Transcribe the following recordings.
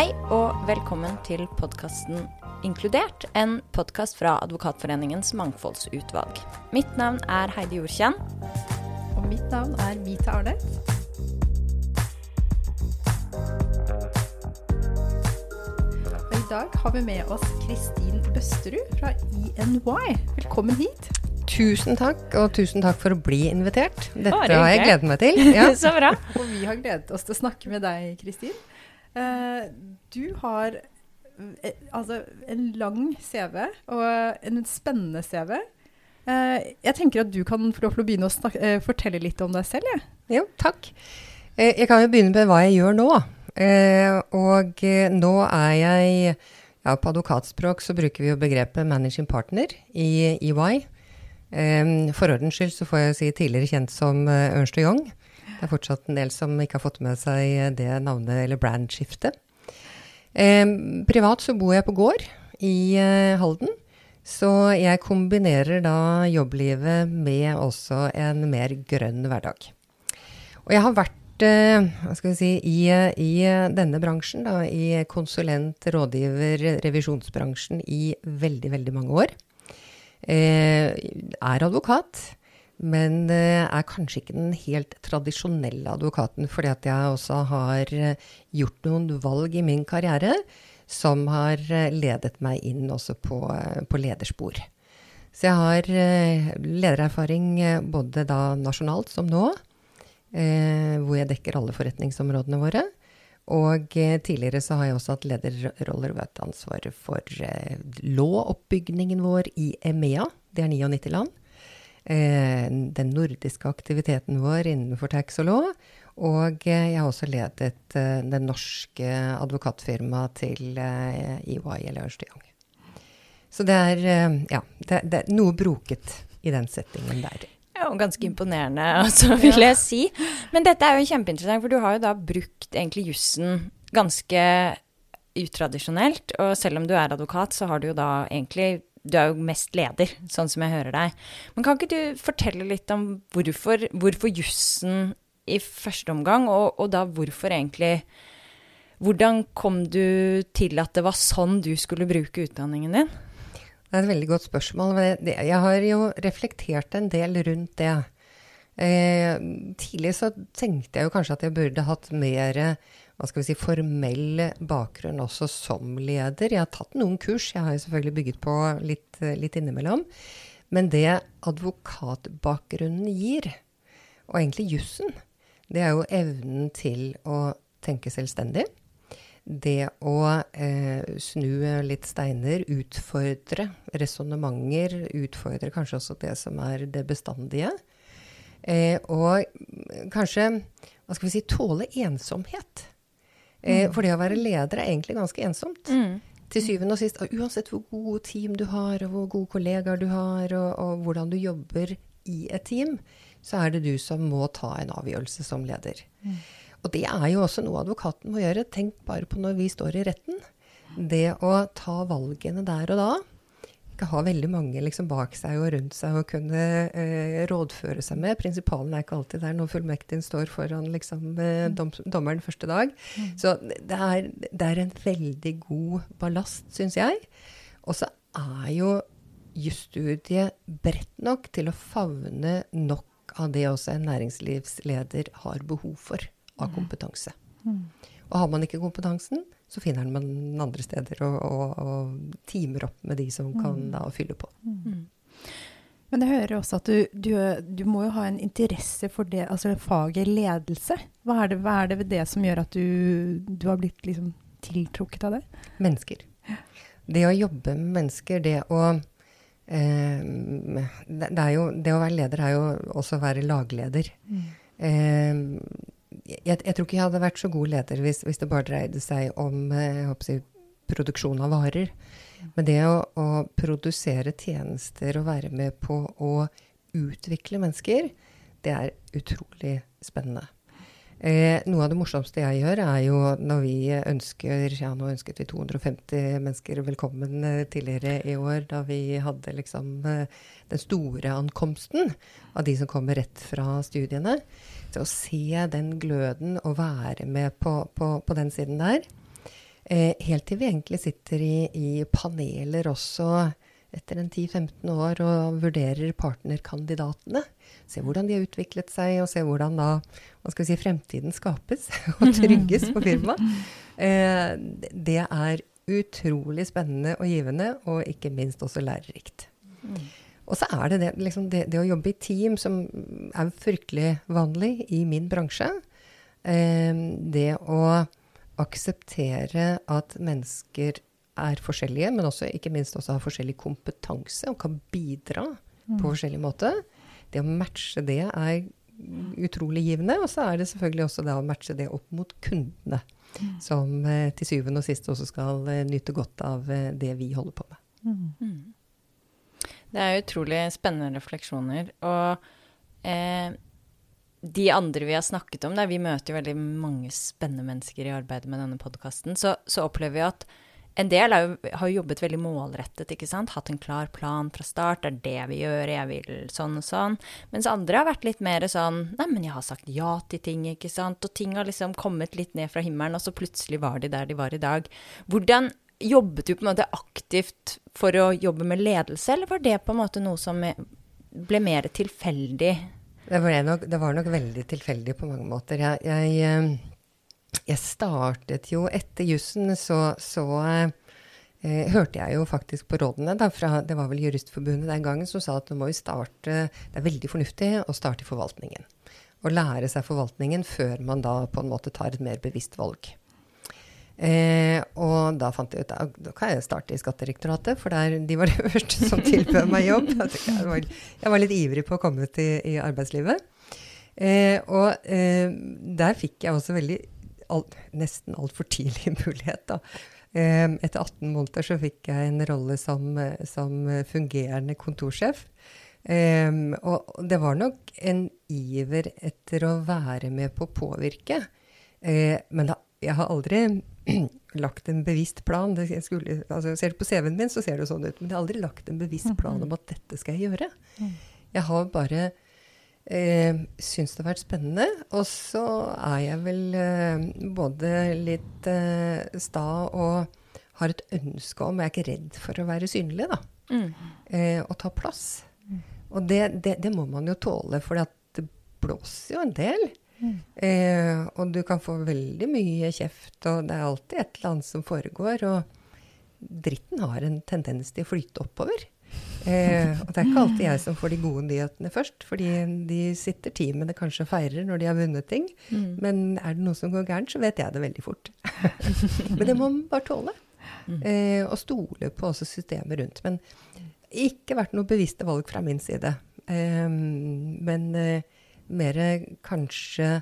Hei og velkommen til podkasten Inkludert, en podkast fra Advokatforeningens mangfoldsutvalg. Mitt navn er Heidi Jorkjenn. Og mitt navn er Vita Arne. Og i dag har vi med oss Kristin Bøsterud fra INY. Velkommen hit. Tusen takk, og tusen takk for å bli invitert. Dette er har jeg gledet meg til. Ja. Så bra. Og vi har gledet oss til å snakke med deg, Kristin. Eh, du har eh, altså en lang CV, og en spennende CV. Eh, jeg tenker at du kan få lov til å begynne å snakke, fortelle litt om deg selv, jeg. Jo, takk. Jeg kan jo begynne med hva jeg gjør nå. Og nå er jeg ja, På advokatspråk så bruker vi jo begrepet managing partner i EY. For ordens skyld så får jeg si tidligere kjent som Ernst Young. Det er fortsatt en del som ikke har fått med seg det navnet eller brandskiftet. Eh, privat så bor jeg på gård i eh, Halden. Så jeg kombinerer da jobblivet med også en mer grønn hverdag. Og jeg har vært eh, hva skal vi si, i, i denne bransjen, da, i konsulent, rådgiver, revisjonsbransjen i veldig, veldig mange år. Eh, er advokat, men eh, er kanskje ikke den helt tradisjonelle advokaten, fordi at jeg også har eh, gjort noen valg i min karriere som har eh, ledet meg inn også på, på lederspor. Så jeg har ledererfaring både da nasjonalt som nå, hvor jeg dekker alle forretningsområdene våre. Og tidligere så har jeg også hatt lederroller og hatt ansvar for lovoppbygningen vår i EMEA, det er 99 land. Eh, den nordiske aktiviteten vår innenfor tax og law. Og eh, jeg har også ledet eh, det norske advokatfirmaet til EY eller Ernst Young. Så det er, ja, det, det er noe broket i den settingen der. Ja, og ganske imponerende, altså, vil jeg si. Men dette er jo kjempeinteressant, for du har jo da brukt egentlig jussen ganske utradisjonelt. Og selv om du er advokat, så har du jo da egentlig Du er jo mest leder, sånn som jeg hører deg. Men kan ikke du fortelle litt om hvorfor, hvorfor jussen i første omgang, og, og da hvorfor egentlig Hvordan kom du til at det var sånn du skulle bruke utdanningen din? Det er et veldig godt spørsmål. Jeg har jo reflektert en del rundt det. Eh, tidlig så tenkte jeg jo kanskje at jeg burde hatt mer hva skal vi si, formell bakgrunn også som leder. Jeg har tatt noen kurs, jeg har jo selvfølgelig bygget på litt, litt innimellom. Men det advokatbakgrunnen gir, og egentlig jussen, det er jo evnen til å tenke selvstendig. Det å eh, snu litt steiner, utfordre resonnementer, utfordre kanskje også det som er det bestandige. Eh, og kanskje, hva skal vi si, tåle ensomhet. Eh, For det å være leder er egentlig ganske ensomt. Til syvende og sist, uansett hvor gode team du har, og hvor gode kollegaer du har, og, og hvordan du jobber i et team, så er det du som må ta en avgjørelse som leder. Og det er jo også noe advokaten må gjøre. Tenk bare på når vi står i retten. Det å ta valgene der og da. Ikke ha veldig mange liksom bak seg og rundt seg og kunne eh, rådføre seg med. Prinsipalen er ikke alltid der når fullmektigen står foran liksom, eh, dom, dommeren første dag. Så det er, det er en veldig god ballast, syns jeg. Og så er jo jusstudiet bredt nok til å favne nok av det også en næringslivsleder har behov for av kompetanse. Og har man ikke kompetansen, så finner man den andre steder og, og, og teamer opp med de som kan da fylle på. Men jeg hører også at du, du, du må jo ha en interesse for det, altså faget ledelse. Hva er, det, hva er det ved det som gjør at du, du har blitt liksom tiltrukket av det? Mennesker. Det å jobbe med mennesker, det å eh, det, det, er jo, det å være leder er jo også å være lagleder. Eh, jeg, jeg tror ikke jeg hadde vært så god leder hvis, hvis det bare dreide seg om eh, si, produksjon av varer. Men det å, å produsere tjenester og være med på å utvikle mennesker, det er utrolig spennende. Eh, noe av det morsomste jeg gjør, er jo når vi ønsker Ja, nå ønsket vi 250 mennesker velkommen eh, tidligere i år, da vi hadde liksom eh, den store ankomsten av de som kommer rett fra studiene. Så å se den gløden og være med på, på, på den siden der Eh, helt til vi egentlig sitter i, i paneler også etter en 10-15 år og vurderer partnerkandidatene. Se hvordan de har utviklet seg, og se hvordan da hva skal vi si, fremtiden skapes og trygges på firmaet. Eh, det er utrolig spennende og givende, og ikke minst også lærerikt. Og så er det det, liksom det, det, å jobbe i team, som er fryktelig vanlig i min bransje. Eh, det å akseptere at mennesker er forskjellige, men også ikke minst også har forskjellig kompetanse og kan bidra mm. på forskjellig måte. Det å matche det er utrolig givende. Og så er det selvfølgelig også det å matche det opp mot kundene, mm. som eh, til syvende og sist også skal eh, nyte godt av eh, det vi holder på med. Mm. Det er utrolig spennende refleksjoner. Og eh, de andre vi har snakket om, der vi møter jo veldig mange spennende mennesker i arbeidet med denne podkasten, så, så opplever vi at en del jo, har jo jobbet veldig målrettet, ikke sant. Hatt en klar plan fra start. Det er det vi gjør, jeg vil sånn og sånn. Mens andre har vært litt mer sånn Nei, men jeg har sagt ja til ting, ikke sant. Og ting har liksom kommet litt ned fra himmelen, og så plutselig var de der de var i dag. Hvordan jobbet du på en måte aktivt for å jobbe med ledelse, eller var det på en måte noe som ble mer tilfeldig? Det nok, det var nok veldig tilfeldig på mange måter. Jeg, jeg eh, jeg startet jo etter jussen, så, så eh, hørte jeg jo faktisk på rådene da, fra Det var vel Juristforbundet den gangen som sa at du må jo starte Det er veldig fornuftig å starte i forvaltningen. Og lære seg forvaltningen før man da på en måte tar et mer bevisst valg. Eh, og da fant jeg ut at da kan jeg starte i Skattedirektoratet, for der, de var de første som tilbød meg jobb. Jeg var, jeg var, litt ivrig på å komme ut i, i arbeidslivet. Eh, og eh, der fikk jeg også veldig alt, nesten altfor tidlig mulighet. da. Etter 18 måneder så fikk jeg en rolle som, som fungerende kontorsjef. Um, og det var nok en iver etter å være med på å påvirke. Uh, men da, jeg har aldri lagt en bevisst plan. Skulle, altså, ser du på CV-en min, så ser det sånn ut. Men jeg har aldri lagt en bevisst plan om at dette skal jeg gjøre. Mm. Jeg har bare eh, syns det har vært spennende. Og så er jeg vel eh, både litt eh, sta og har et ønske om Jeg er ikke redd for å være synlig, da. Mm. Eh, og ta plass. Mm. Og det, det, det, må man jo tåle, for det blåser jo en del. Mm. Eh, og du kan få veldig mye kjeft, og det er alltid et eller annet som foregår. Og dritten har en tendens til å flyte oppover. Eh, og det er ikke alltid jeg som får de gode nyhetene først, fordi de sitter teamene kanskje og feirer når de har vunnet ting. Mm. Men er det noe som går gærent, så vet jeg det veldig fort. men det må man bare tåle. Mm. Eh, og stole på også systemet rundt. Men ikke vært noe bevisste valg fra min side. Eh, men eh, mer kanskje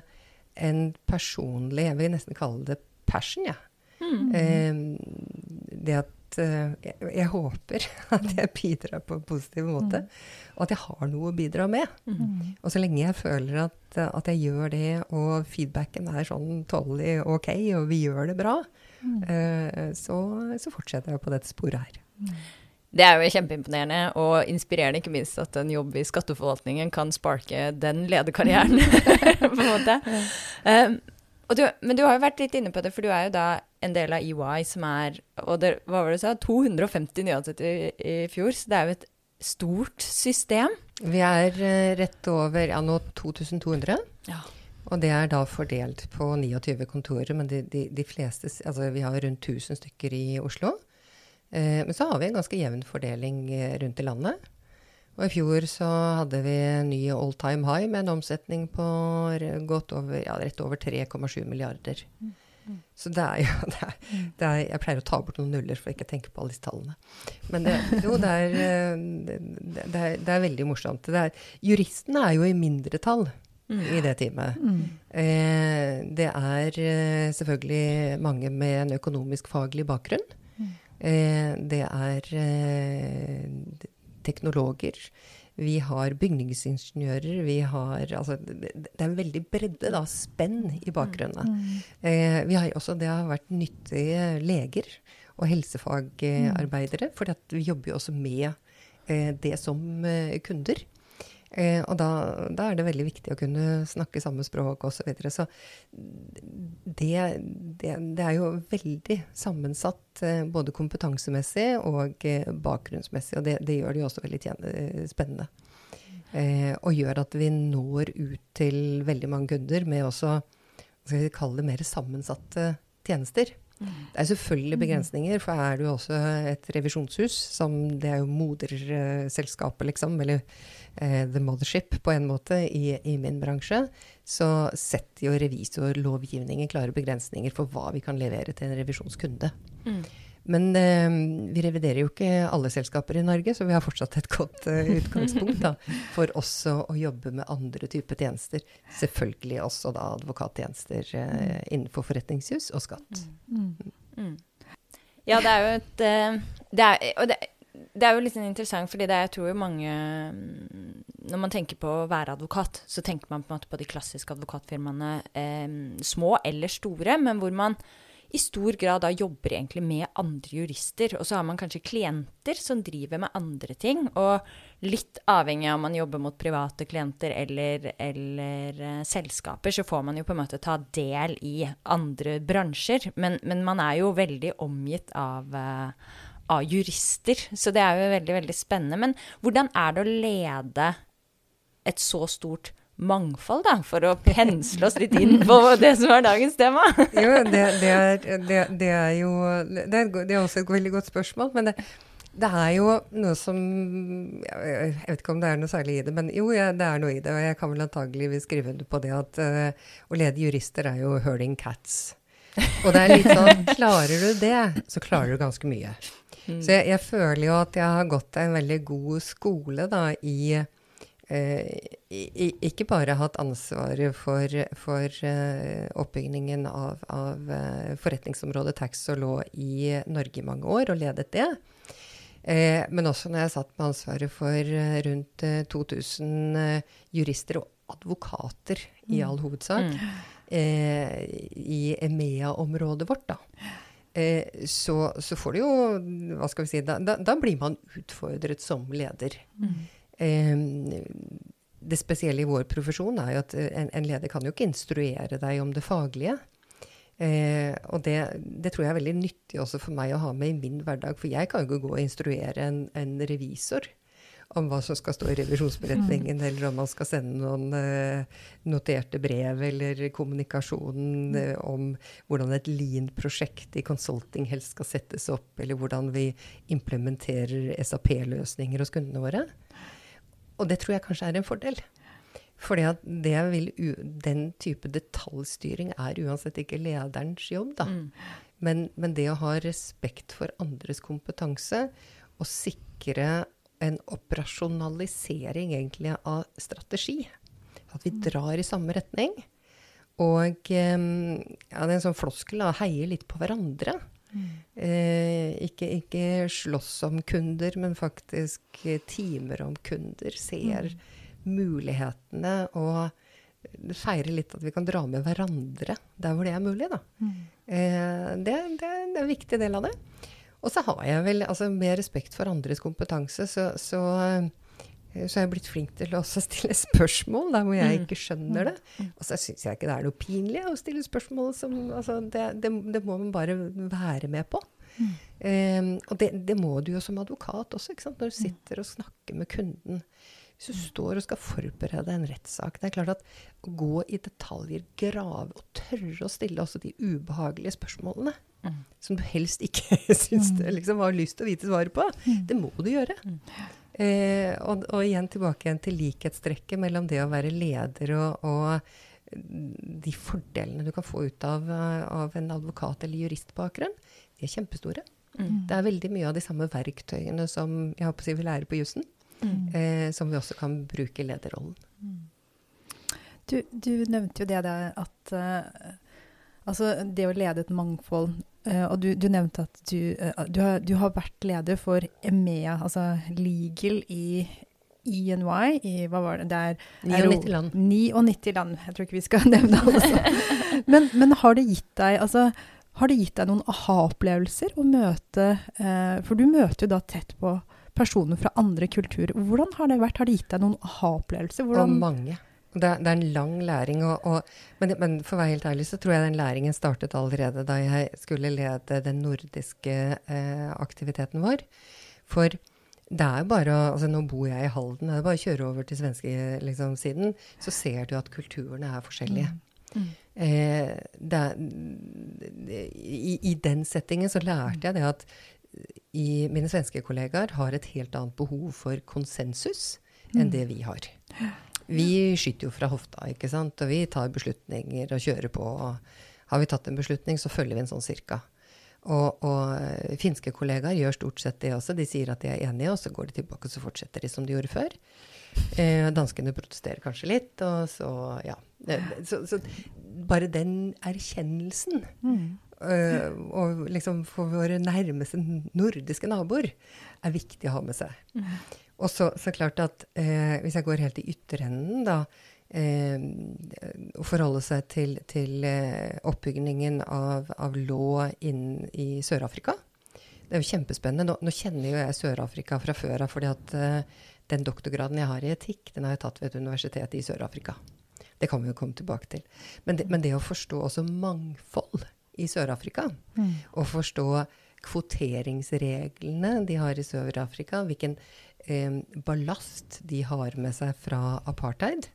en personlig Jeg vil nesten kalle det passion, jeg. Ja. Mm. Eh, det at eh, jeg, jeg, håper at jeg bidrar på en positiv måte. Mm. Og at jeg har noe å bidra med. Mm. Og så lenge jeg føler at, at, jeg gjør det, og feedbacken er sånn tålelig ok, og vi gjør det bra, mm. uh, så, så, fortsetter jeg på dette sporet her. Det er jo kjempeimponerende og inspirerende, ikke minst at en jobb i skatteforvaltningen kan sparke den lederkarrieren, på en måte. Um, du, men du har jo vært litt inne på det, for du er jo da en del av EY som er Og det, hva var det du sa? 250 nyansatte i, i fjor. Så det er jo et stort system. Vi er uh, rett over ja, nå 2200. Ja. Og det er da fordelt på 29 kontorer. Men de, de, de fleste Altså vi har rundt 1000 stykker i Oslo. Uh, men så har vi en ganske jevn fordeling uh, rundt i landet. Og i fjor så hadde vi en ny all time high med en omsetning på godt over, ja, rett over 3,7 milliarder. Mm. Mm. Så det er jo det er, det er, Jeg pleier å ta bort noen nuller for ikke å tenke på alle disse tallene. Men det, jo, det er, det, er, det er veldig morsomt. juristene er jo i mindretall mm. i det teamet. Eh, det er eh, selvfølgelig mange med en økonomisk faglig bakgrunn. Mm. Eh, det er eh, teknologer. Vi har bygningsingeniører. Vi har Altså, det er en veldig bredde, da, spenn i bakgrunnen. Mm. Eh, vi har også Det har vært nyttige leger og helsefagarbeidere, for vi jobber jo også med eh, det som eh, kunder. Eh, og da, da, er det veldig viktig å kunne snakke samme språk osv. Så, videre. så det, det, det, er jo veldig sammensatt eh, både kompetansemessig og eh, bakgrunnsmessig. Og det, det, gjør det jo også veldig tjene, spennende. Eh, og gjør at vi når ut til veldig mange kunder med også hva skal vi kalle det mer sammensatte tjenester. Det er selvfølgelig mm. begrensninger, for er du også et revisjonshus, som det er jo moderselskapet, liksom, eller eh, the mothership på en måte i, i, min bransje, så setter jo revisorlovgivningen klare begrensninger for hva vi kan levere til en revisjonskunde. Mm. Men eh, vi reviderer jo ikke alle selskaper i Norge, så vi har fortsatt et godt eh, utgangspunkt da, for også å jobbe med andre typer tjenester. Selvfølgelig også da advokattjenester eh, innenfor forretningshus og skatt. Mm. Mm. Ja, det er jo et uh, det er, Og det, det, er jo litt interessant, fordi det er, jeg tror jo mange Når man tenker på å være advokat, så tenker man på en måte på de klassiske advokatfirmaene, små eller store, men hvor man i stor grad da jobber egentlig med andre jurister. Og så har man kanskje klienter som driver med andre ting. Og litt avhengig av om man jobber mot private klienter eller, eller uh, selskaper, så får man jo på en måte ta del i andre bransjer. Men, men man er jo veldig omgitt av, uh, av jurister, så det er jo veldig, veldig spennende. Men hvordan er det å lede et så stort mangfold, da, for å pensle oss litt inn på det som er dagens tema? jo, det, det, er, det, det, er, jo det er, det er, også et veldig godt spørsmål. Men det, er jo noe som Jeg vet ikke om det er noe særlig i det, men jo, ja, det er noe i det. Og jeg kan vel antagelig skrive under på det at uh, å lede jurister er jo hurling cats. Og det er litt sånn Klarer du det, så klarer du ganske mye. Mm. Så jeg, jeg, føler jo at jeg har gått en veldig god skole da i ikke bare hatt ansvaret for, for uh, oppbyggingen av, av uh, forretningsområdet tax og law i Norge i mange år, og ledet det. Men også når jeg satt med ansvaret for rundt 2000 jurister og advokater i mm. all hovedsak mm. i EMEA-området vårt, da. Så, så, får du jo Hva skal vi si Da, da, da blir man utfordret som leder. Mm. Det spesielle i vår profesjon er jo at eh, en, en, leder kan jo ikke instruere deg om det faglige. Eh, og det, det, tror jeg er veldig nyttig også for meg å ha med i min hverdag. For jeg kan jo ikke gå og instruere en, en revisor om hva som skal stå i revisjonsberetningen, mm. eller om man skal sende noen uh, noterte brev eller kommunikasjon uh, om hvordan et lean-prosjekt i consulting helst skal settes opp, eller hvordan vi implementerer SAP-løsninger hos kundene våre. Og det tror jeg kanskje er en fordel. For at den type detaljstyring er uansett ikke lederens jobb, da. Mm. Men, men, det å ha respekt for andres kompetanse og sikre en operasjonalisering egentlig av strategi. At vi mm. drar i samme retning. Og um, ja, det er en sånn floskel å heie litt på hverandre. Eh, ikke, ikke, slåss om kunder, men faktisk timer om kunder. Ser mm. mulighetene og feirer litt at vi kan dra med hverandre der hvor det er mulig. Da. Mm. Eh, det, det, det, er en viktig del av det. Og så har jeg vel, altså med respekt for andres kompetanse, så, så Eh, så er jeg blitt flink til å stille spørsmål der hvor jeg mm. ikke skjønner det. Mm. Og så syns jeg ikke det er noe pinlig å stille spørsmål som altså, det, det, det, må man bare være med på. Mm. Um, og det, det, må du jo som advokat også, når du sitter og snakker med kunden. Hvis du står og skal forberede en rettssak Det er klart at å gå i detaljer, grave og tørre å stille også de ubehagelige spørsmålene, mm. som du helst ikke syns du liksom, har lyst til å vite svaret på, det må du gjøre. Eh, og, og, igjen tilbake igjen til likhetstrekket mellom det å være leder og, og, de fordelene du kan få ut av, av en advokat- eller juristbakgrunn. De er kjempestore. Mm. Det er veldig mye av de samme verktøyene som jeg håper si vi lærer på jussen, mm. eh, som vi også kan bruke i lederrollen. Mm. Du, du, nevnte jo det der at uh, altså det å lede et mangfold og du, du, nevnte at du, uh, du, har, du, har, vært leder for EMEA, altså legal i ENY i hva var det? Det er 99 land. 99 land. Jeg tror ikke vi skal nevne alle. men, men har det gitt deg altså, har det gitt deg noen aha-opplevelser å møte uh, For du møter jo da tett på personer fra andre kulturer. Hvordan har det vært? Har det gitt deg noen aha-opplevelser? Og mange. Det, er- det er en lang læring. Og, og, men, men for å være helt ærlig så tror jeg den læringen startet allerede da jeg skulle lede den nordiske eh, aktiviteten vår. For det er jo bare altså Nå bor jeg i Halden. Det er bare å kjøre over til svenskesiden, liksom, siden, så ser du at kulturene er forskjellige. Eh, det er, i, I den settingen så lærte jeg det at i, mine svenske kollegaer har et helt annet behov for konsensus enn det vi har. Vi skyter jo fra hofta, ikke sant? og vi tar beslutninger og kjører på. og Har vi tatt en beslutning, så følger vi en sånn cirka. Og, og eh, finske kollegaer gjør stort sett det også. De sier at de er enige, og så går de tilbake og så fortsetter de som de gjorde før. Eh, danskene protesterer kanskje litt, og så ja. Det- Så, så bare den erkjennelsen, eh, og liksom for våre nærmeste nordiske naboer, er viktig å ha med seg. Og så, så klart at eh, hvis jeg går helt i ytterenden, da eh, Å forholde seg til, til eh, oppbyggingen av, av lå inn i Sør-Afrika. Det er jo kjempespennende. Nå, nå kjenner jo jeg Sør-Afrika fra før av, fordi at eh, den doktorgraden jeg har i etikk, den har jeg tatt ved et universitet i Sør-Afrika. Det kan vi jo komme tilbake til. Men det, men det å forstå også mangfold i Sør-Afrika, og forstå kvoteringsreglene de har i Sør-Afrika, hvilken eh, ballast de har med seg fra apartheid,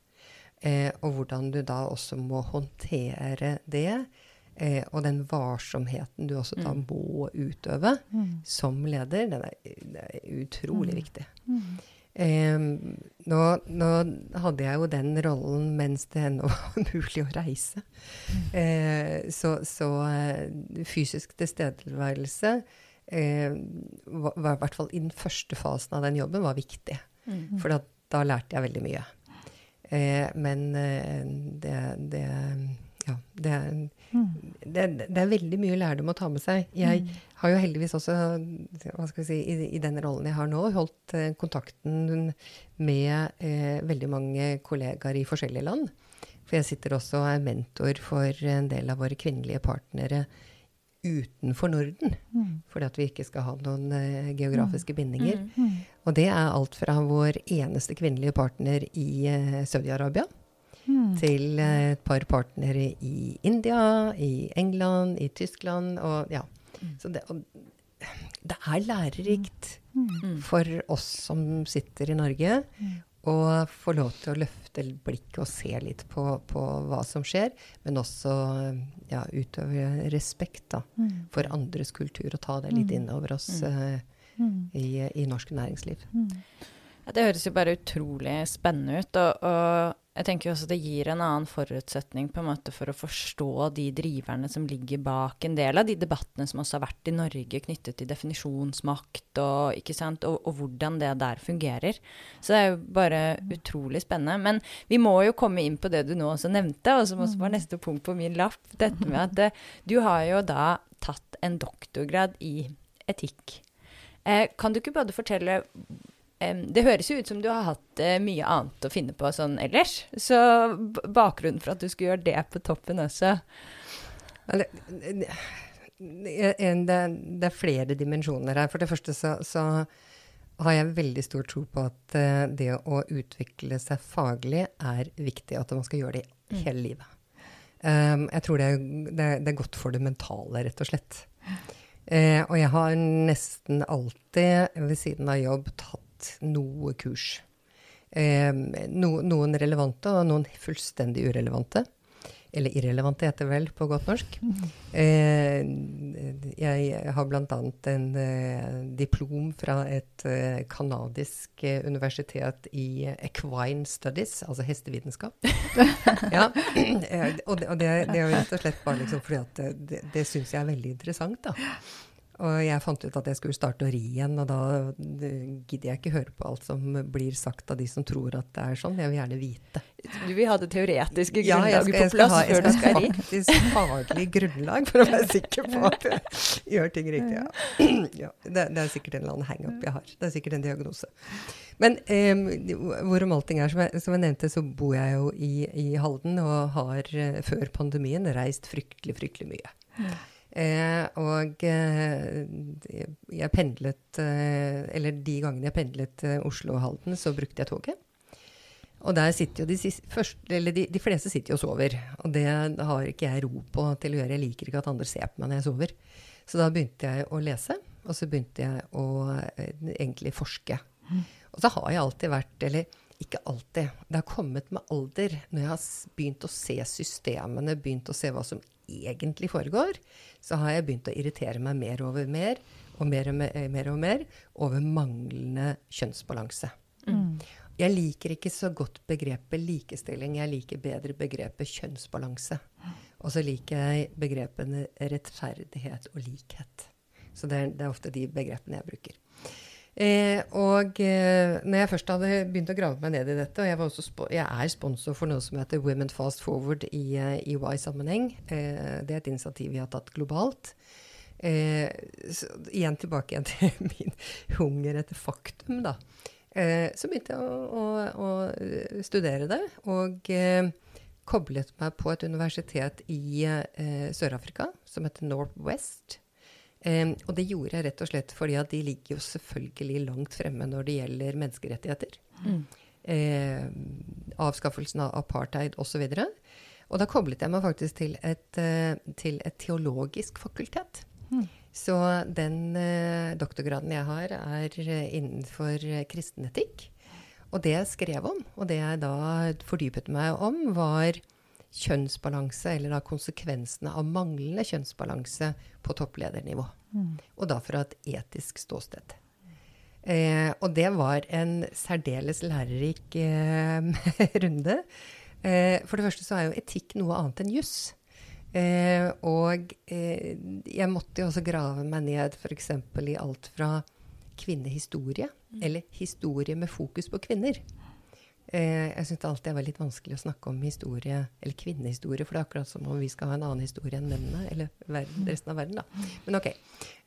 eh, og hvordan du da også må håndtere det, eh, og den varsomheten du også da må utøve som leder, den er, den er utrolig viktig. Eh, nå, nå hadde jeg jo den rollen mens det ennå var mulig å reise. Eh, så så eh, fysisk tilstedeværelse eh, var, var i hvert fall i den første fasen av den jobben var viktig. For da, da lærte jeg veldig mye. Eh, men eh, det, det ja, det er, det, det er veldig mye lærdom å ta med seg. Jeg har jo heldigvis også, hva skal vi si, i, i den rollen jeg har nå, holdt eh, kontakten med eh, veldig mange kollegaer i forskjellige land. For jeg sitter også og er mentor for en del av våre kvinnelige partnere utenfor Norden. Fordi at vi ikke skal ha noen uh, geografiske bindinger. Og det er alt fra vår eneste kvinnelige partner i uh, Saudi-Arabia til uh, et par partnere i India, i England, i Tyskland og ja. Så det, og, det er lærerikt for oss som sitter i Norge, å få lov til å løfte blikket og se litt på, på hva som skjer, men også ja, utøve respekt da, for andres kultur og ta det litt inn over oss uh, i, i norsk næringsliv. Ja, det høres jo bare utrolig spennende ut. Og, og jeg tenker også også det gir en annen forutsetning på en måte for å forstå de driverne som ligger bak en del av de debattene som også har vært i Norge knyttet til definisjonsmakt og, ikke sant, og, og hvordan det der fungerer. Så det er jo bare utrolig spennende. Men vi må jo komme inn på det du nå også nevnte, og som også var neste punkt på min lapp. Dette med at det, du har jo da tatt en doktorgrad i etikk. Eh, kan du ikke både fortelle Det høres jo ut som du har hatt eh, mye annet å finne på sånn ellers. Så bakgrunnen for at du skulle gjøre det på toppen også Det, det, det, det er flere dimensjoner her. For det første så, så har jeg veldig stor tro på at eh, det å utvikle seg faglig er viktig. At man skal gjøre det hele livet. Um, jeg tror det er, det, er, er godt for det mentale, rett og slett. Eh, og jeg har nesten alltid ved siden av jobb tatt noe kurs. Eh, no, noen relevante og noen fullstendig urelevante. Eller irrelevante heter vel på godt norsk. Eh, jeg har bl.a. en eh, diplom fra et eh, kanadisk eh, universitet i equine studies, altså hestevitenskap. ja, og det, og det, det er rett og slett bare liksom fordi at det, det syns jeg er veldig interessant. da. Og jeg fant ut at jeg skulle starte å ri igjen, og da gidder jeg ikke høre på alt som blir sagt av de som tror at det er sånn. Jeg vil gjerne vite. Du vil ha det teoretiske Ja, grunnlaget skal, på plass før du skal ri? Jeg skal ha faktisk faglig grunnlag for å være sikker på at jeg gjør ting riktig. Ja. Ja, det, det er sikkert en eller annen hangup jeg har. Det er sikkert en diagnose. Men eh, hvorom allting er, som jeg, som jeg nevnte, så bor jeg jo i, i Halden og har eh, før pandemien reist fryktelig, fryktelig mye. Eh, og eh, jeg pendlet eh, Eller de gangene jeg pendlet Oslo Oslo-Halden, så brukte jeg toget. Og der sitter jo de, siste, først, de, de, fleste sitter jo og sover. Og det har ikke jeg ro på til å gjøre. Jeg liker ikke at andre ser på meg når jeg sover. Så da begynte jeg å lese, og så begynte jeg å eh, egentlig forske. Og så har jeg alltid vært Eller ikke alltid. Det har kommet med alder. Når jeg har begynt å se systemene, begynt å se hva som egentlig foregår, så har jeg begynt å irritere meg mer over mer og mer og mer, mer, og mer over manglende kjønnsbalanse. Mm. Jeg liker ikke så godt begrepet likestilling. Jeg liker bedre begrepet kjønnsbalanse. Og så liker jeg begrepene rettferdighet og likhet. Så det er, det er ofte de begrepene jeg bruker. Eh, og eh, når jeg først hadde begynt å grave meg ned i dette, og jeg, jeg er sponsor for noe som heter Women Fast Forward i eh, EY-sammenheng. Eh, det er et initiativ vi har tatt globalt. Eh, så, igjen tilbake igjen til min hunger etter faktum, da. Eh, så begynte jeg å, å, å studere det, og koblet meg på et universitet i Sør-Afrika som heter Northwest. Um, og det gjorde jeg rett og slett fordi at de ligger jo selvfølgelig langt fremme når det gjelder menneskerettigheter. Mm. Uh, avskaffelsen av apartheid osv. Og, og da koblet jeg meg faktisk til et, uh, til et teologisk fakultet. Mm. Så den uh, doktorgraden jeg har, er innenfor kristen etikk. Og det jeg skrev om, og det jeg da fordypet meg om, var kjønnsbalanse, eller da konsekvensene av manglende kjønnsbalanse på toppledernivå. Mm. Og da fra et etisk ståsted. Eh, og det var en særdeles lærerik eh, runde. Eh, for det første så er jo etikk noe annet enn juss. Eh, og eh, jeg måtte jo også grave meg ned f.eks. i alt fra kvinnehistorie, mm. eller historie med fokus på kvinner. Eh, jeg syns det alltid er litt vanskelig å snakke om historie, eller kvinnehistorie, for det er akkurat som om vi skal ha en annen historie enn mennene, eller verden, resten av verden, da. Men ok.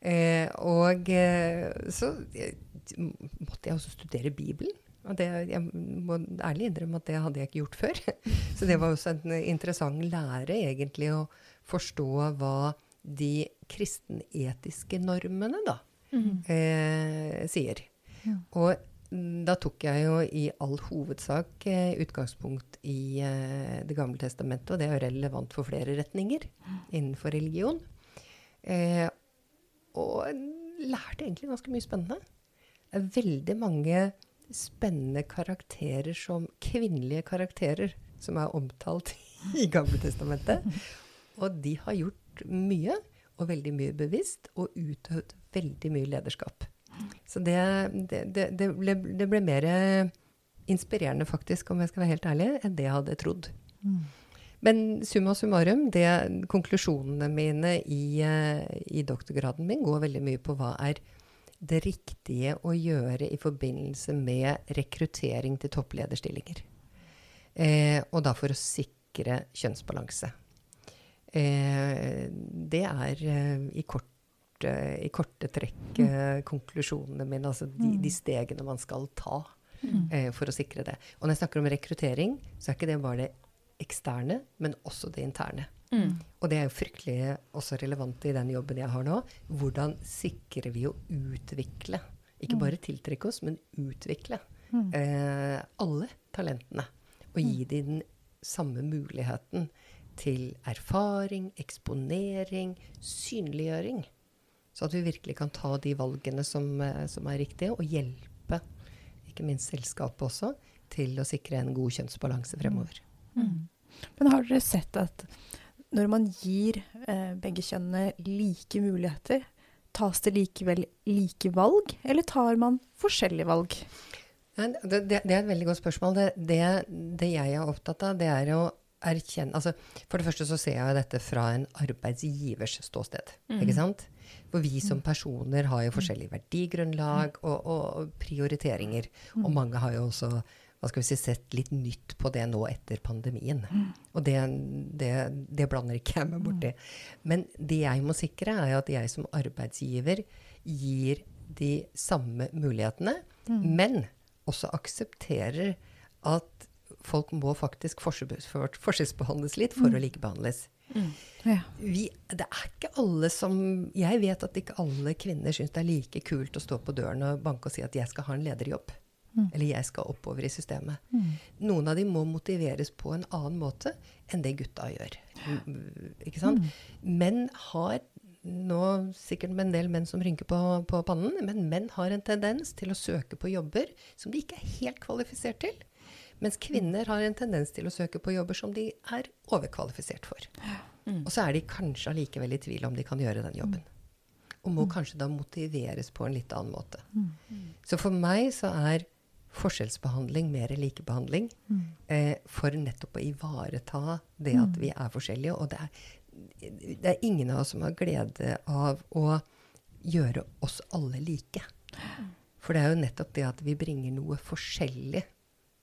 Eh, og eh, så måtte jeg også studere Bibelen. Og det, jeg må ærlig innrømme at det hadde jeg ikke gjort før. Så det var også en interessant lære, egentlig, å forstå hva de kristenetiske normene da mm. eh, sier. Ja. Og da tok jeg jo i all hovedsak eh, utgangspunkt i eh, Det gamle testamentet, og det er relevant for flere retninger innenfor religion. Eh, og lærte egentlig ganske mye spennende. Det er veldig mange spennende karakterer som kvinnelige karakterer som er omtalt i Gamle testamentet. Og de har gjort mye, og veldig mye bevisst, og utøvd veldig mye lederskap. Så det, det, det, det ble, ble, mer inspirerende, faktisk, om jeg skal være helt ærlig, enn det jeg hadde trodd. Mm. Men summa summarum, det, konklusjonene mine i, i, doktorgraden min går veldig mye på hva er det riktige å gjøre i forbindelse med rekruttering til topplederstillinger. Eh, og da for å sikre kjønnsbalanse. Eh, det er eh, i kort korte, i korte trekk mm. konklusjonene mine. Altså de, de, mm. stegene man skal ta mm. eh, for å sikre det. Og når jeg snakker om rekruttering, så er ikke det bare det eksterne, men også det interne. Mm. Og det er jo fryktelig også relevant i den jobben jeg har nå. Hvordan sikrer vi å utvikle, ikke mm. bare tiltrekke oss, men utvikle mm. eh, alle talentene. Og gi dem den samme muligheten til erfaring, eksponering, synliggjøring. Så at vi virkelig kan ta de valgene som, eh, som er riktige, og hjelpe ikke minst selskapet også til å sikre en god kjønnsbalanse fremover. Mm. mm. Men har dere sett at når man gir eh, begge kjønnene like muligheter, tas det likevel like valg, eller tar man forskjellige valg? Det, det, det er et veldig godt spørsmål. Det, det, jeg er opptatt av, det er å erkjenne altså, For det første så ser jeg dette fra en arbeidsgivers ståsted. Mm. ikke sant? For vi som personer har jo forskjellig verdigrunnlag og, og prioriteringer. Og mange har jo også hva skal vi si, sett litt nytt på det nå etter pandemien. Og det, det, det blander ikke jeg meg borti. Men det jeg må sikre, er at jeg som arbeidsgiver gir de samme mulighetene, men også aksepterer at folk må faktisk forskjellsbehandles litt for å likebehandles. Mm. Ja. Vi, det er ikke alle som Jeg vet at ikke alle kvinner syns det er like kult å stå på døren og banke og si at 'jeg skal ha en lederjobb'. Mm. Eller 'jeg skal oppover i systemet'. Mm. Noen av de må motiveres på en annen måte enn det gutta gjør. Mm, Ikke sant? Menn har nå sikkert med en del menn som rynker på, på pannen, men menn har en tendens til å søke på jobber som de ikke er helt kvalifisert til. Mens kvinner har en tendens til å søke på jobber som de er overkvalifisert for. Og så er de kanskje allikevel i tvil om de kan gjøre den jobben. Og må kanskje da motiveres på en litt annen måte. Så for meg så er forskjellsbehandling mer likebehandling. Eh, for nettopp å ivareta det at vi er forskjellige. Og det er, det er ingen av oss som har glede av å gjøre oss alle like. For det er jo nettopp det at vi bringer noe forskjellig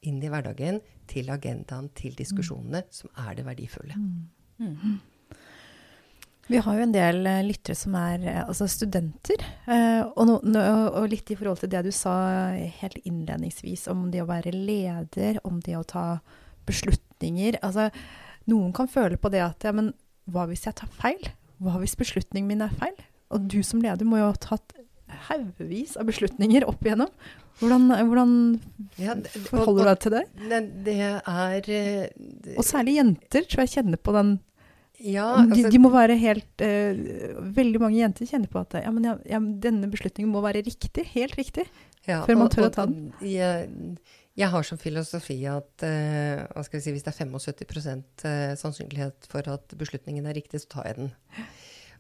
inn i hverdagen, til agendaen, til diskusjonene, som er det verdifulle. Vi har jo en del eh, lyttere som er eh, altså studenter. Eh, og, no, og litt i forhold til det du sa helt innledningsvis om det å være leder, om det å ta beslutninger. Altså, noen kan føle på det at ja, men hva hvis jeg tar feil? Hva hvis beslutningen min er feil? Og du som leder må jo ha tatt haugevis av beslutninger opp igjennom. Hvordan, hvordan Ja, det- forholder du deg til det? Det, det er eh, det- Og særlig jenter tror jeg kjenner på den Ja, altså, de må være helt uh, Veldig mange jenter kjenner på at ja, men ja, denne beslutningen må være riktig. Helt riktig. ja, før man og- tør å ta den. Jeg, jeg har som filosofi at uh, si, hvis det er 75 eh, sannsynlighet for at beslutningen er riktig, så tar jeg den.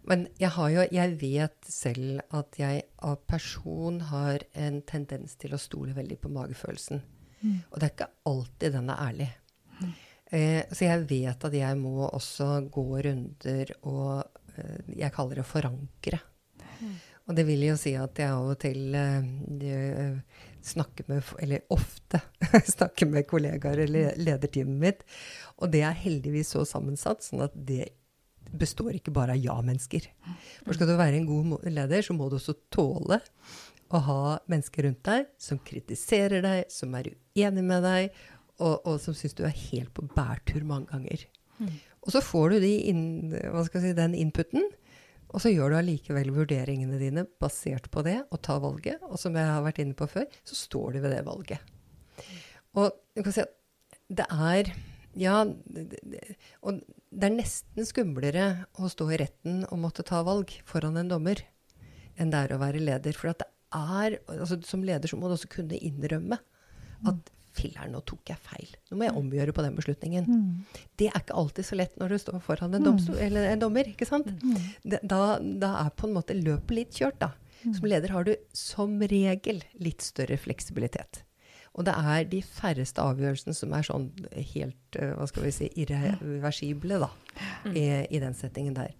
Men jeg, har jo, jeg vet selv at jeg av person har en tendens til å stole veldig på magefølelsen. Og det er ikke alltid den er ærlig. Eh, så jeg vet at jeg må også gå runder og eh, jeg kaller det forankre. Og det vil jo si at jeg av og til eh, eh, snakker med, eller ofte snakker med kollegaer eller lederteamet mitt. Og det er heldigvis så sammensatt, sånn at det består ikke bare av ja-mennesker. For skal du være en god leder, så må du også tåle å ha mennesker rundt deg som kritiserer deg, som er uenig med deg, og, og som syns du er helt på bærtur mange ganger. Og så får du de inn, hva skal jeg si, den inputen, og så gjør du allikevel vurderingene dine basert på det, og tar valget. Og som jeg har vært inne på før, så står du ved det valget. Og du kan si at det er Ja, og det er nesten skumlere å stå i retten og måtte ta valg foran en dommer enn det er å være leder. For at det er, altså Som leder så må du også kunne innrømme at Filler'n, nå tok jeg feil. Nå må jeg omgjøre på den beslutningen. Det er ikke alltid så lett når du står foran en, domstol, eller en dommer. ikke sant? Det, da, da er på en måte løpet litt kjørt, da. Som leder har du som regel litt større fleksibilitet. Og det er de færreste avgjørelsene som er sånn helt eh, hva skal vi si, irreversible da, i, i den settingen der.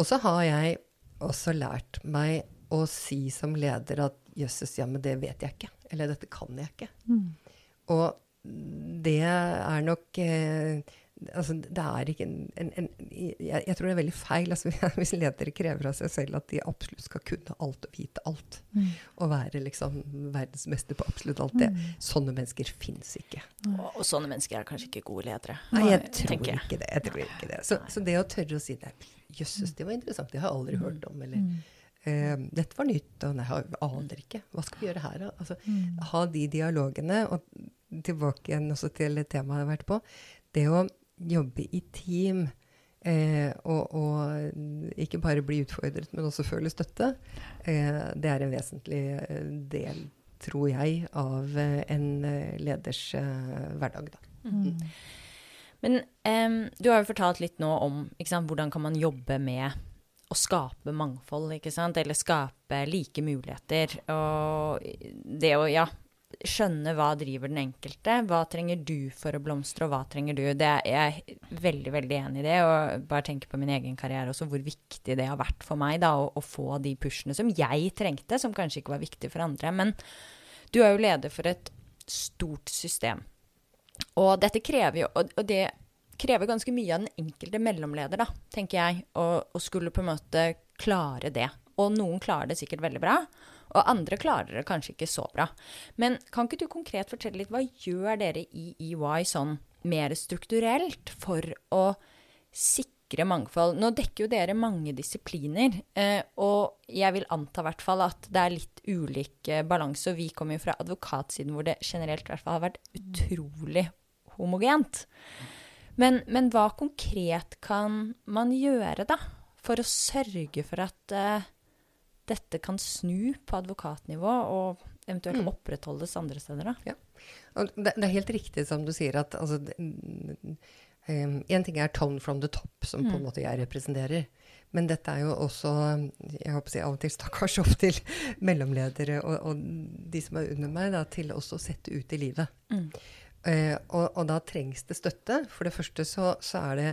Og så har jeg også lært meg å si som leder at jøsses, ja, men det vet jeg ikke. Eller dette kan jeg ikke. Og det er nok eh, altså Det er ikke en, en, en jeg, jeg tror det er veldig feil altså, hvis ledere krever av seg selv at de absolutt skal kunne alt og vite alt. Og være liksom verdensmester på absolutt alt det. Sånne mennesker fins ikke. Og, og sånne mennesker er kanskje ikke gode ledere. Nei, jeg tror jeg. ikke det. Jeg tror ikke det. Så, så det å tørre å si det Jøsses, det var interessant. Det har jeg aldri hørt om. Eller Uh, dette var nytt. Og nei, jeg aner ikke. Hva skal vi gjøre her, da? Altså, Ha de dialogene. Og tilbake igjen også til temaet jeg har vært på. Det å jobbe i team. Eh, og, og ikke bare bli utfordret, men også føle støtte. Eh, det er en vesentlig eh, del, tror jeg, av eh, en eh, leders eh, hverdag. Da. Men em, du har jo fortalt litt nå om ikke sant, hvordan kan man jobbe med å skape mangfold, ikke sant? Eller skape like muligheter. Og det å, ja, skjønne hva driver den enkelte. Hva trenger du for å blomstre, og hva trenger du? Det er jeg er veldig, veldig enig i det. Og bare tenker på min egen karriere også, hvor viktig det har vært for meg da, å, å få de pushene som jeg trengte, som kanskje ikke var viktig for andre. Men du er jo leder for et stort system. Og dette krever jo Og, og det krever ganske mye av den enkelte mellomleder, da, tenker jeg, å, skulle på en måte klare det. Og noen klarer det sikkert veldig bra, og andre klarer det kanskje ikke så bra. Men kan ikke du konkret fortelle litt, hva gjør dere i EY sånn mer strukturelt for å sikre mangfold. Nå dekker jo dere mange disipliner, eh, og jeg vil anta hvert fall at det er litt ulik eh, balanse. Og vi kommer jo fra advokatsiden hvor det generelt hvert fall har vært utrolig homogent. Men, men, hva konkret kan man gjøre, da, for å sørge for at uh, dette kan snu på advokatnivå, og eventuelt mm. opprettholdes andre steder? Ja. Det, det, er helt riktig som du sier, at altså, Én um, ting er 'tone from the top', som på en mm. måte jeg representerer. Men dette er jo også jeg håper å si, av og til stakkars opp til mellomledere og, og, de som er under meg, da, til også å sette ut i livet. Mm. Uh, og, og, da trengs det støtte. For det første så, så er det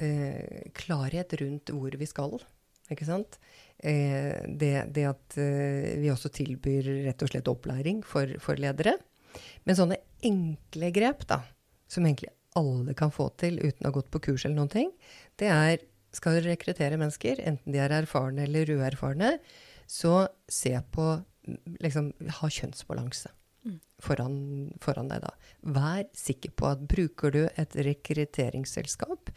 uh, klarhet rundt hvor vi skal. Ikke sant? Uh, det, det, at vi også tilbyr rett og slett opplæring for, for ledere. Men sånne enkle grep, da, som egentlig alle kan få til uten å ha gått på kurs eller noen ting, det er skal du rekruttere mennesker, enten de er erfarne eller uerfarne, så se på liksom, Ha kjønnsbalanse mm. foran, foran, deg, da. Vær sikker på at bruker du et rekrutteringsselskap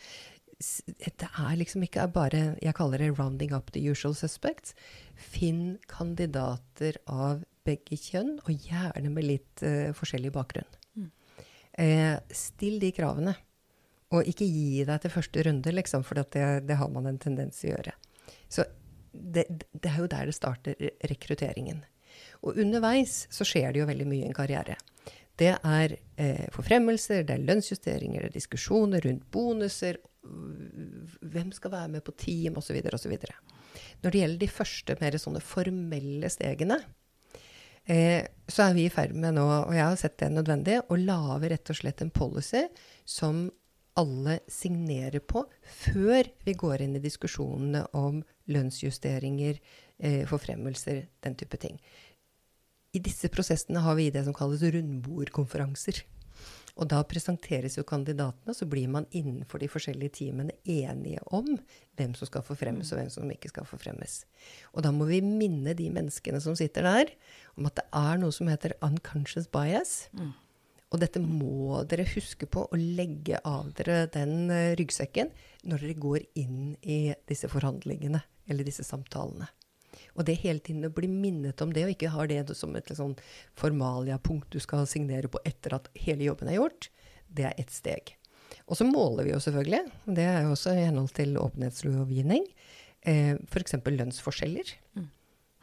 Det er liksom ikke bare Jeg kaller det 'rounding up the usual suspects'. Finn kandidater av begge kjønn, og gjerne med litt uh, forskjellig bakgrunn. Eh, still de kravene. Og ikke gi deg til første runde, liksom, for det, det, har man en tendens til å gjøre. Så det, det, er jo der det starter rekrutteringen. Og underveis så skjer det jo veldig mye i en karriere. Det er eh, forfremmelser, det er lønnsjusteringer, det er diskusjoner rundt bonuser, hvem skal være med på team, osv., osv. Når det gjelder de første mer sånne formelle stegene, Eh, så er vi i ferd med nå, og jeg har sett det nødvendig, å lage rett og slett en policy som alle signerer på før vi går inn i diskusjonene om lønnsjusteringer, eh, forfremmelser, den type ting. I disse prosessene har vi det som kalles rundbordkonferanser. Og da presenteres jo kandidatene, så blir man innenfor de forskjellige teamene enige om hvem som skal forfremmes, og hvem som ikke skal forfremmes. Og da må vi minne de menneskene som sitter der, om at det er noe som heter unconscious bias. Mm. Og dette må dere huske på å legge av dere den eh, ryggsekken når dere går inn i disse forhandlingene eller disse samtalene. Og det hele tiden å bli minnet om det, og ikke har det som et sånn formalia-punkt du skal signere på etter at hele jobben er gjort, det er ett steg. Og så måler vi jo selvfølgelig, det er jo også i henhold til åpenhetslovgivning, eh, f.eks. lønnsforskjeller.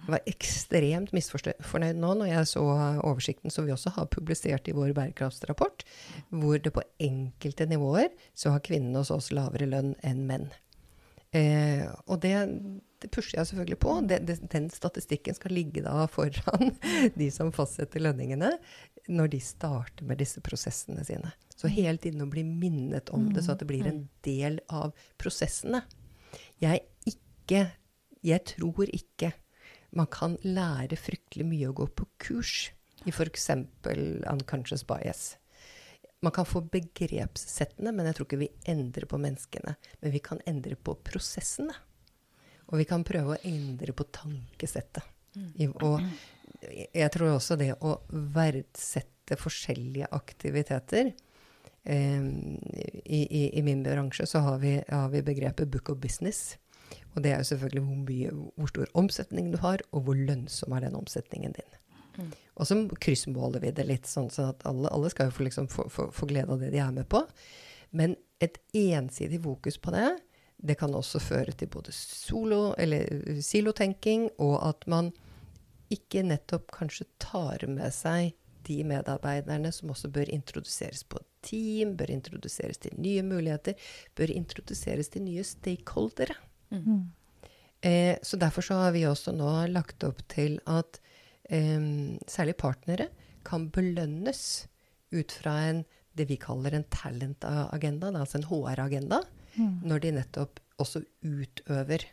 Jeg var ekstremt misfornøyd nå når jeg så oversikten som vi også har publisert i vår bærekraftsrapport, hvor det på enkelte nivåer så har kvinnene hos oss lavere lønn enn menn. Eh, og det, det, pusher jeg selvfølgelig på. Den statistikken skal ligge da foran de som fastsetter lønningene, når de starter med disse prosessene sine. Så hele tiden å bli minnet om det, så at det blir en del av prosessene. Jeg ikke Jeg tror ikke man kan lære fryktelig mye å gå på kurs i f.eks. unconscious bias. Man kan få begrepssettene, men jeg tror ikke vi endrer på menneskene. Men vi kan endre på prosessene. Og vi kan prøve å endre på tankesettet. Mm. Og jeg tror også det å verdsette forskjellige aktiviteter eh, i, i, i, min bransje så har vi, har vi, begrepet 'book of business'. Og det er jo selvfølgelig hvor, mye, hvor stor omsetning du har, og hvor lønnsom er den omsetningen din. Mm. Og så kryssmåler vi det litt, sånn, sånn at alle, alle skal jo få, liksom, få, få, få, glede av det de er med på. Men et ensidig fokus på det, det kan også føre til både solo, eller silotenking, og at man ikke nettopp kanskje tar med seg de medarbeiderne som også bør introduseres på team, bør introduseres til nye muligheter, bør introduseres til nye stakeholdere. Mm. Eh, så derfor så har vi også nå lagt opp til at eh, særlig partnere, kan belønnes ut fra en, det vi kaller en talent-agenda, altså en HR-agenda, mm. når de nettopp også utøver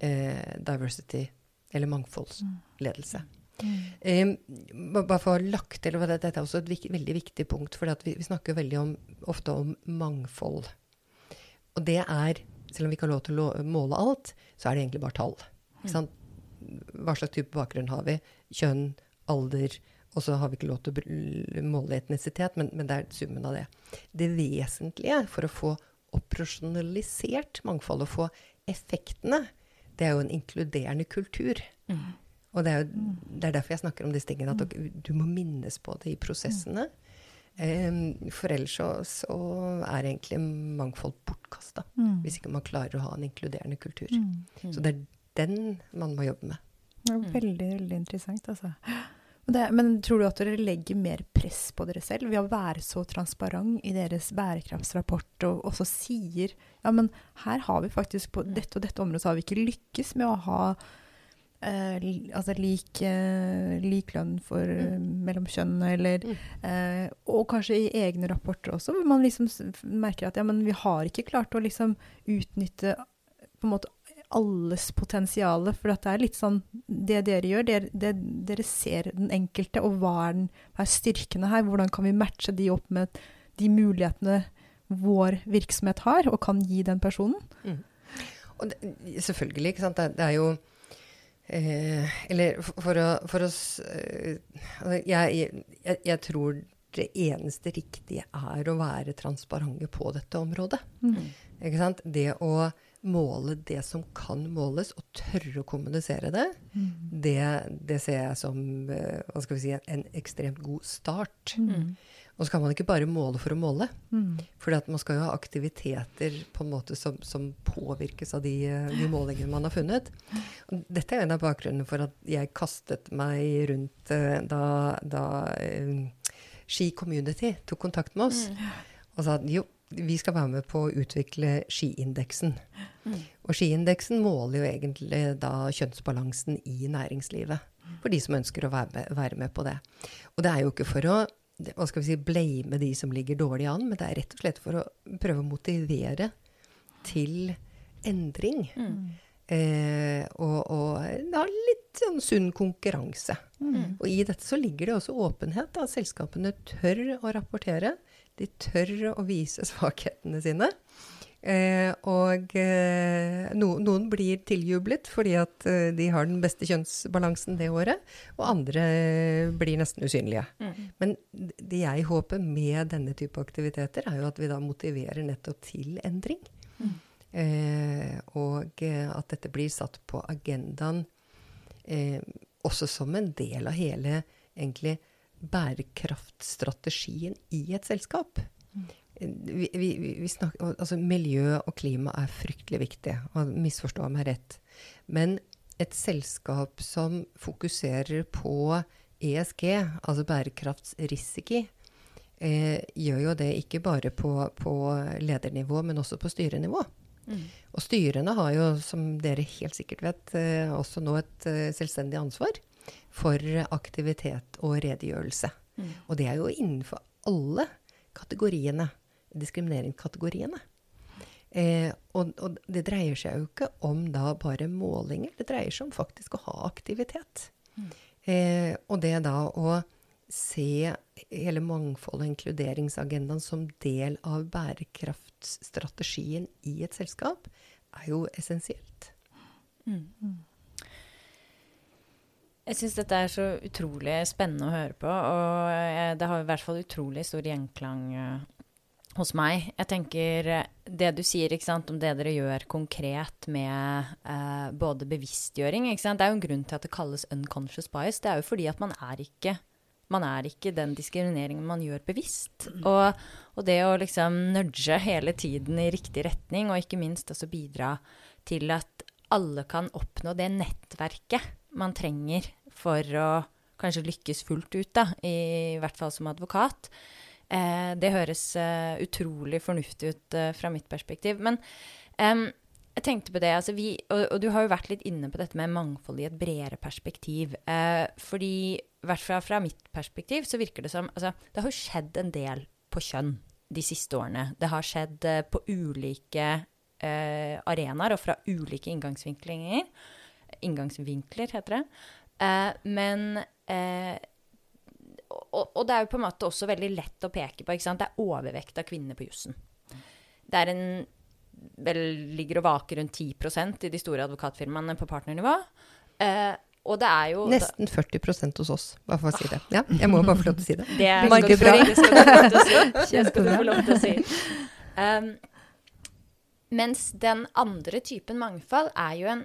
eh, diversity, eller mangfoldsledelse. Mm. Um, bare for å ha lagt til, Dette er også et vik veldig viktig punkt, for vi, vi, snakker veldig om, ofte om mangfold. Og det er, selv om vi ikke har lov til å måle alt, så er det egentlig bare tall. Mm. hva slags type bakgrunn har vi? Kjønn, alder. Og så har vi ikke lov til å måle etnisitet, men, men, det er summen av det. Det vesentlige for å få operasjonalisert mangfold og få effektene, det er jo en inkluderende kultur. Mm. Og det er, jo, det er derfor jeg snakker om disse tingene, at du må minnes på det i prosessene. Um, for ellers så, så er egentlig mangfold bortkasta. Mm. Hvis ikke man klarer å ha en inkluderende kultur. Mm. Så det er den man må jobbe med. Det er veldig, veldig interessant, altså. Det, men tror du at dere legger mer press på dere selv ved å være så transparent i deres bærekraftsrapport, og også sier ja, men her har vi faktisk på dette og dette området så har vi ikke lykkes med å ha eh, altså lik, eh, lik lønn for, eh, mellom kjønnene, eller Mm. eh, Og kanskje i egne rapporter også, hvor man liksom merker at ja, men vi har ikke klart å liksom utnytte på en måte alles potensial. For det er litt sånn Det dere gjør, dere, det, dere ser den enkelte, og hva er, den, hva er styrkene her? Hvordan kan vi matche de opp med de mulighetene vår virksomhet har, og kan gi den personen? Og det, selvfølgelig, ikke sant. Det, det er jo eh, Eller for, å, for oss eh, altså, jeg, jeg, jeg tror det eneste riktige er å være transparente på dette området. Ikke sant? Det å måle det som kan måles, og tørre å kommunisere det, det, det ser jeg som eh, hva skal vi si, en ekstremt god start. Mm. Og så kan man ikke bare måle for å måle. Mm. For man skal jo ha aktiviteter på en måte som, som påvirkes av de, eh, de målingene man har funnet. Og dette er en av bakgrunnene for at jeg kastet meg rundt eh, da, da Ski Community tok kontakt med oss og sa at jo, vi skal være med på å utvikle skiindeksen. Og skiindeksen måler jo egentlig da kjønnsbalansen i næringslivet. For de som ønsker å være med, være med på det. Og det er jo ikke for å hva skal vi si, blame de som ligger dårlig an, men det er rett og slett for å prøve å motivere til endring. Eh, og, og ha litt sånn sunn konkurranse. Og i dette så ligger det også åpenhet. Da. selskapene tør å rapportere. De tør å vise svakhetene sine. Eh, og eh, no, noen blir tiljublet fordi at eh, de har den beste kjønnsbalansen det året, og andre blir nesten usynlige. Men det jeg håper med denne type aktiviteter, er jo at vi da motiverer nettopp til endring. Eh, og eh, at dette blir satt på agendaen eh, også som en del av hele egentlig bærekraftstrategien i et selskap. Vi, vi, vi snakker, altså miljø og klima er fryktelig viktig, og misforstå meg rett. Men et selskap som fokuserer på ESG, altså bærekraftsrisiko, eh, gjør jo det ikke bare på, på ledernivå, men også på styrenivå. Og styrene har jo, som dere helt sikkert vet, eh, også nå et eh, selvstendig ansvar for aktivitet og redegjørelse. Og det er jo innenfor alle kategoriene, diskrimineringskategoriene. Eh, og, og det dreier seg jo ikke om da bare målinger, det dreier seg om faktisk å ha aktivitet. Eh, og det da å se hele mangfold- og inkluderingsagendaen som del av bærekraftstrategien i et selskap, er jo essensielt. Jeg syns dette er så utrolig spennende å høre på, og eh, det har i hvert fall utrolig stor gjenklang eh, hos meg. Jeg tenker eh, det du sier sant, om det dere gjør konkret med eh, både bevisstgjøring sant? Det er jo en grunn til at det kalles unconscious bias. Det er jo fordi at man er ikke man er ikke den diskrimineringen man gjør bevisst. Og, og det å liksom nudge hele tiden i riktig retning, og ikke minst også bidra til at alle kan oppnå det nettverket man trenger for å kanskje lykkes fullt ut, da, i hvert fall som advokat. Eh, det høres eh, utrolig fornuftig ut eh, fra mitt perspektiv. Men jeg tenkte på det, altså vi, og, og du har jo vært litt inne på dette med mangfold i et bredere perspektiv. Eh, fordi i hvert fall fra mitt perspektiv så virker det som altså, Det har jo skjedd en del på kjønn de siste årene. Det har skjedd eh, på ulike eh, arenaer og fra ulike inngangsvinklinger. Inngangsvinkler, heter det. Eh, men eh, og, og det er jo på en måte også veldig lett å peke på. Det er overvekt av kvinner på jussen. Det er en vel ligger og vaker rundt 10% i de store advokatfirmaene på partnernivå. Eh, og det er jo Nesten 40% hos oss, bare for å si det. Ja, jeg må bare få lov til å si det. Det er godt for- Det skal du få lov til å si. Det skal du få lov til å si. Um, Mens den andre typen mangfold er jo en,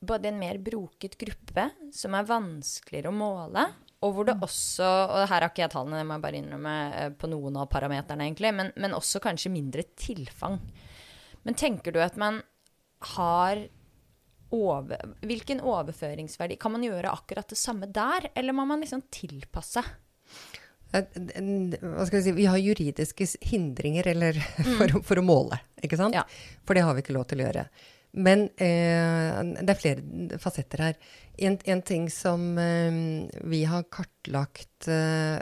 både en mer broket gruppe, som er vanskeligere å måle, og hvor det også Og her har ikke jeg tallene, det må jeg bare innrømme, eh, på noen av parameterne, egentlig, men, men også kanskje mindre tilfang. Men tenker du at man har over, Hvilken overføringsverdi Kan man gjøre akkurat det samme der, eller må man liksom tilpasse? Eh, hva skal vi si, vi har juridiske hindringer eller, for, for, å måle, ikke sant? Ja. For det har vi ikke lov til å gjøre. Men eh, det er flere fasetter her. En, en ting som eh, vi har kartlagt, eh,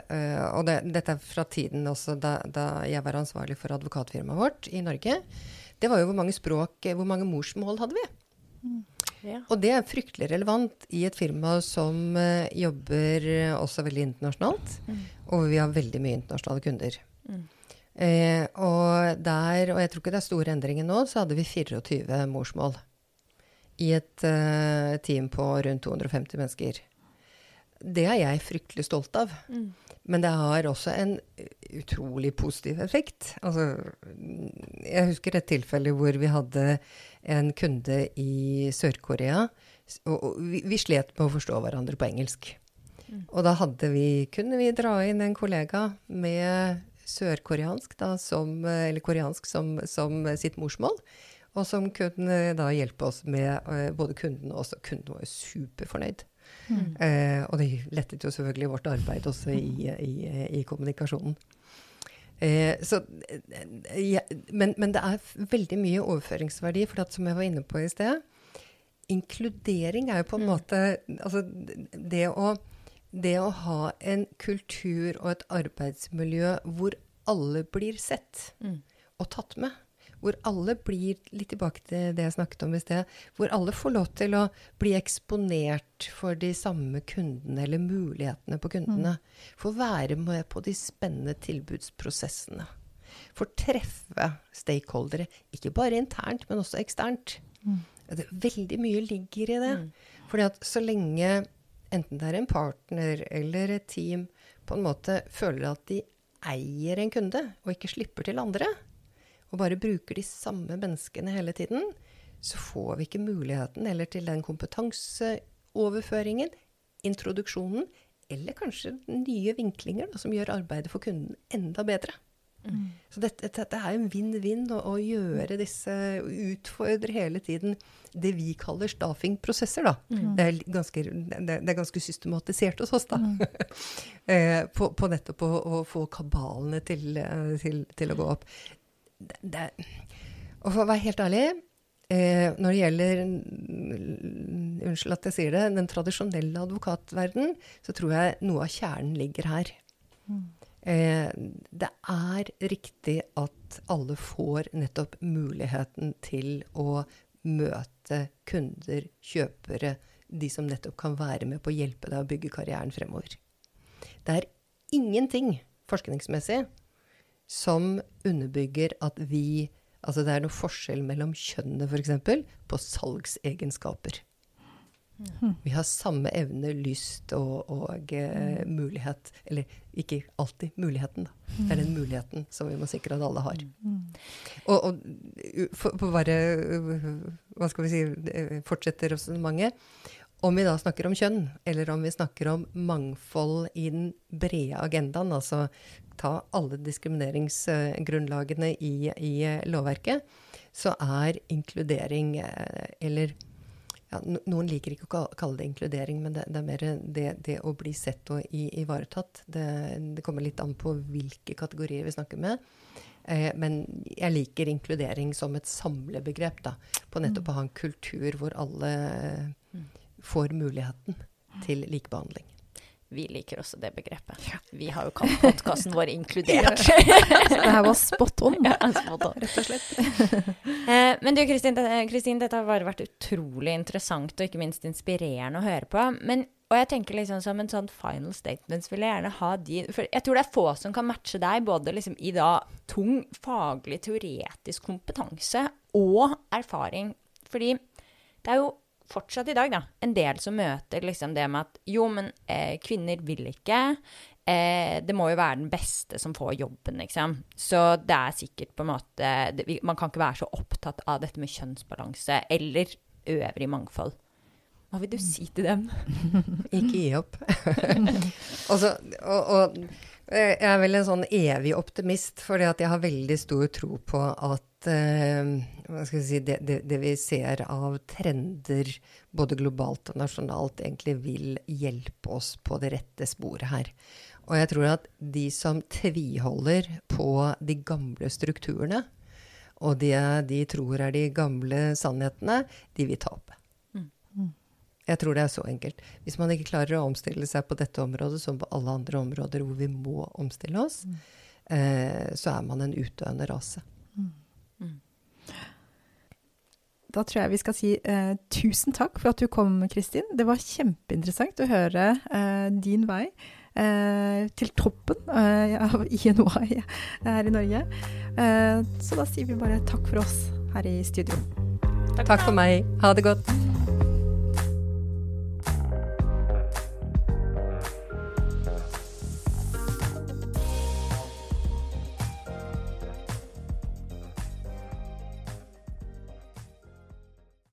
og det, dette er fra tiden også da, da, jeg var ansvarlig for advokatfirmaet vårt i Norge, det var jo hvor mange språk, hvor mange morsmål hadde vi? Mm. Ja. Og det er fryktelig relevant i et firma som uh, jobber også veldig internasjonalt, mm. og vi har veldig mye internasjonale kunder. Mm. Eh, og der, og jeg tror ikke det er store endringer nå, så hadde vi 24 morsmål i et eh, team på rundt 250 mennesker. Det er jeg fryktelig stolt av. Mm. Men det har også en utrolig positiv effekt. Altså, jeg husker et tilfelle hvor vi hadde en kunde i Sør-Korea. Og, vi, vi, slet med å forstå hverandre på engelsk. Mm. Og da vi, kunne vi dra inn en kollega med sørkoreansk, som, eller koreansk, som, som, sitt morsmål. Og som kunne da hjelpe oss med uh, både kunden og også Kunden var jo superfornøyd. Mm. Eh, og det lettet jo selvfølgelig vårt arbeid også i, i, i kommunikasjonen. Eh, så, ja, men, men, det er veldig mye overføringsverdi, for at, som jeg var inne på i sted Inkludering er jo på en mm. måte Altså det å det å ha en kultur og et arbeidsmiljø hvor alle blir sett mm. og tatt med. Hvor alle blir litt tilbake til det jeg snakket om i sted. Hvor alle får lov til å bli eksponert for de samme kundene eller mulighetene på kundene. Mm. Få være med på de spennende tilbudsprosessene. Få treffe stakeholdere, ikke bare internt, men også eksternt. Mm. Det, veldig mye ligger i det. Mm. Fordi at så lenge enten det er en partner eller et team, på en måte føler at de eier en kunde, og ikke slipper til andre, og bare bruker de samme menneskene hele tiden, så får vi ikke muligheten eller til den kompetanseoverføringen, introduksjonen, eller kanskje nye vinklinger da, som gjør arbeidet for kunden enda bedre. Mm. Så dette, dette, er en vinn-vinn å, å, gjøre disse Utfordre hele tiden det vi kaller staffing-prosesser. Mm. Det, er ganske, det, det, er ganske systematisert hos oss, da. Mm. eh, på, på, nettopp å, å, få kabalene til, eh, til, til, å gå opp. Det, og for å være helt ærlig eh, Når det gjelder Unnskyld at jeg sier det. Den tradisjonelle advokatverden, så tror jeg noe av kjernen ligger her. Mm. Eh, det er riktig at alle får nettopp muligheten til å møte kunder, kjøpere, de som nettopp kan være med på å hjelpe deg å bygge karrieren fremover. Det er ingenting forskningsmessig som underbygger at vi Altså det er noe forskjell mellom kjønnene, f.eks., på salgsegenskaper. Mm. Vi har samme evne, lyst og, og uh, mulighet. Eller ikke alltid muligheten, da. Det er den muligheten som vi må sikre at alle har. Og, og for, for bare Hva skal vi si Fortsetter resonnementet. Om vi da snakker om kjønn, eller om vi snakker om mangfold i den brede agendaen, altså ta alle diskrimineringsgrunnlagene i, i lovverket, så er inkludering, eh, eller ja, Noen liker ikke å kalle det inkludering, men det, det er mer det, det, å bli sett og ivaretatt. Det, det, kommer litt an på hvilke kategorier vi snakker med. Eh, men jeg liker inkludering som et samlebegrep. da, På nettopp mm. å ha en kultur hvor alle mm. får muligheten til likebehandling. Vi liker også det begrepet. Vi har jo kalt podkasten vår Inkludert. det her var spot on, ja, spot on. rett og slett. eh, men du Kristin, dette har bare vært utrolig interessant og ikke minst inspirerende å høre på. Men, og jeg tenker liksom som en sånn final statement vil jeg gjerne ha de For jeg tror det er få som kan matche deg både liksom i da tung faglig, teoretisk kompetanse og erfaring. Fordi det er jo fortsatt i dag da, en del som møter liksom det med at jo, men eh, kvinner vil ikke. eh, det må jo være den beste som får jobben, liksom. Så det er sikkert på en måte det, Man kan ikke være så opptatt av dette med kjønnsbalanse eller øvrig mangfold. Hva vil du si til dem? Ikke gi opp. Også, og, og, jeg er vel en sånn evig optimist, fordi at jeg har veldig stor tro på at eh, si, det, det, det, vi ser av trender både globalt og nasjonalt, egentlig vil hjelpe oss på det rette sporet her. Og jeg tror at de som tviholder på de gamle strukturene, og de de tror er de gamle sannhetene, de vil tape. Jeg tror det er så enkelt. Hvis man ikke klarer å omstille seg på dette området, som på alle andre områder hvor vi må omstille oss, mm. eh, så er man en utdøende rase. Mm. mm. Da tror jeg vi skal si eh, tusen takk for at du kom, Kristin. Det var kjempeinteressant å høre eh, din vei eh, til toppen eh, av INOI her i Norge. Eh, så da sier vi bare takk for oss her i studio. Takk, takk for meg. Ha det godt.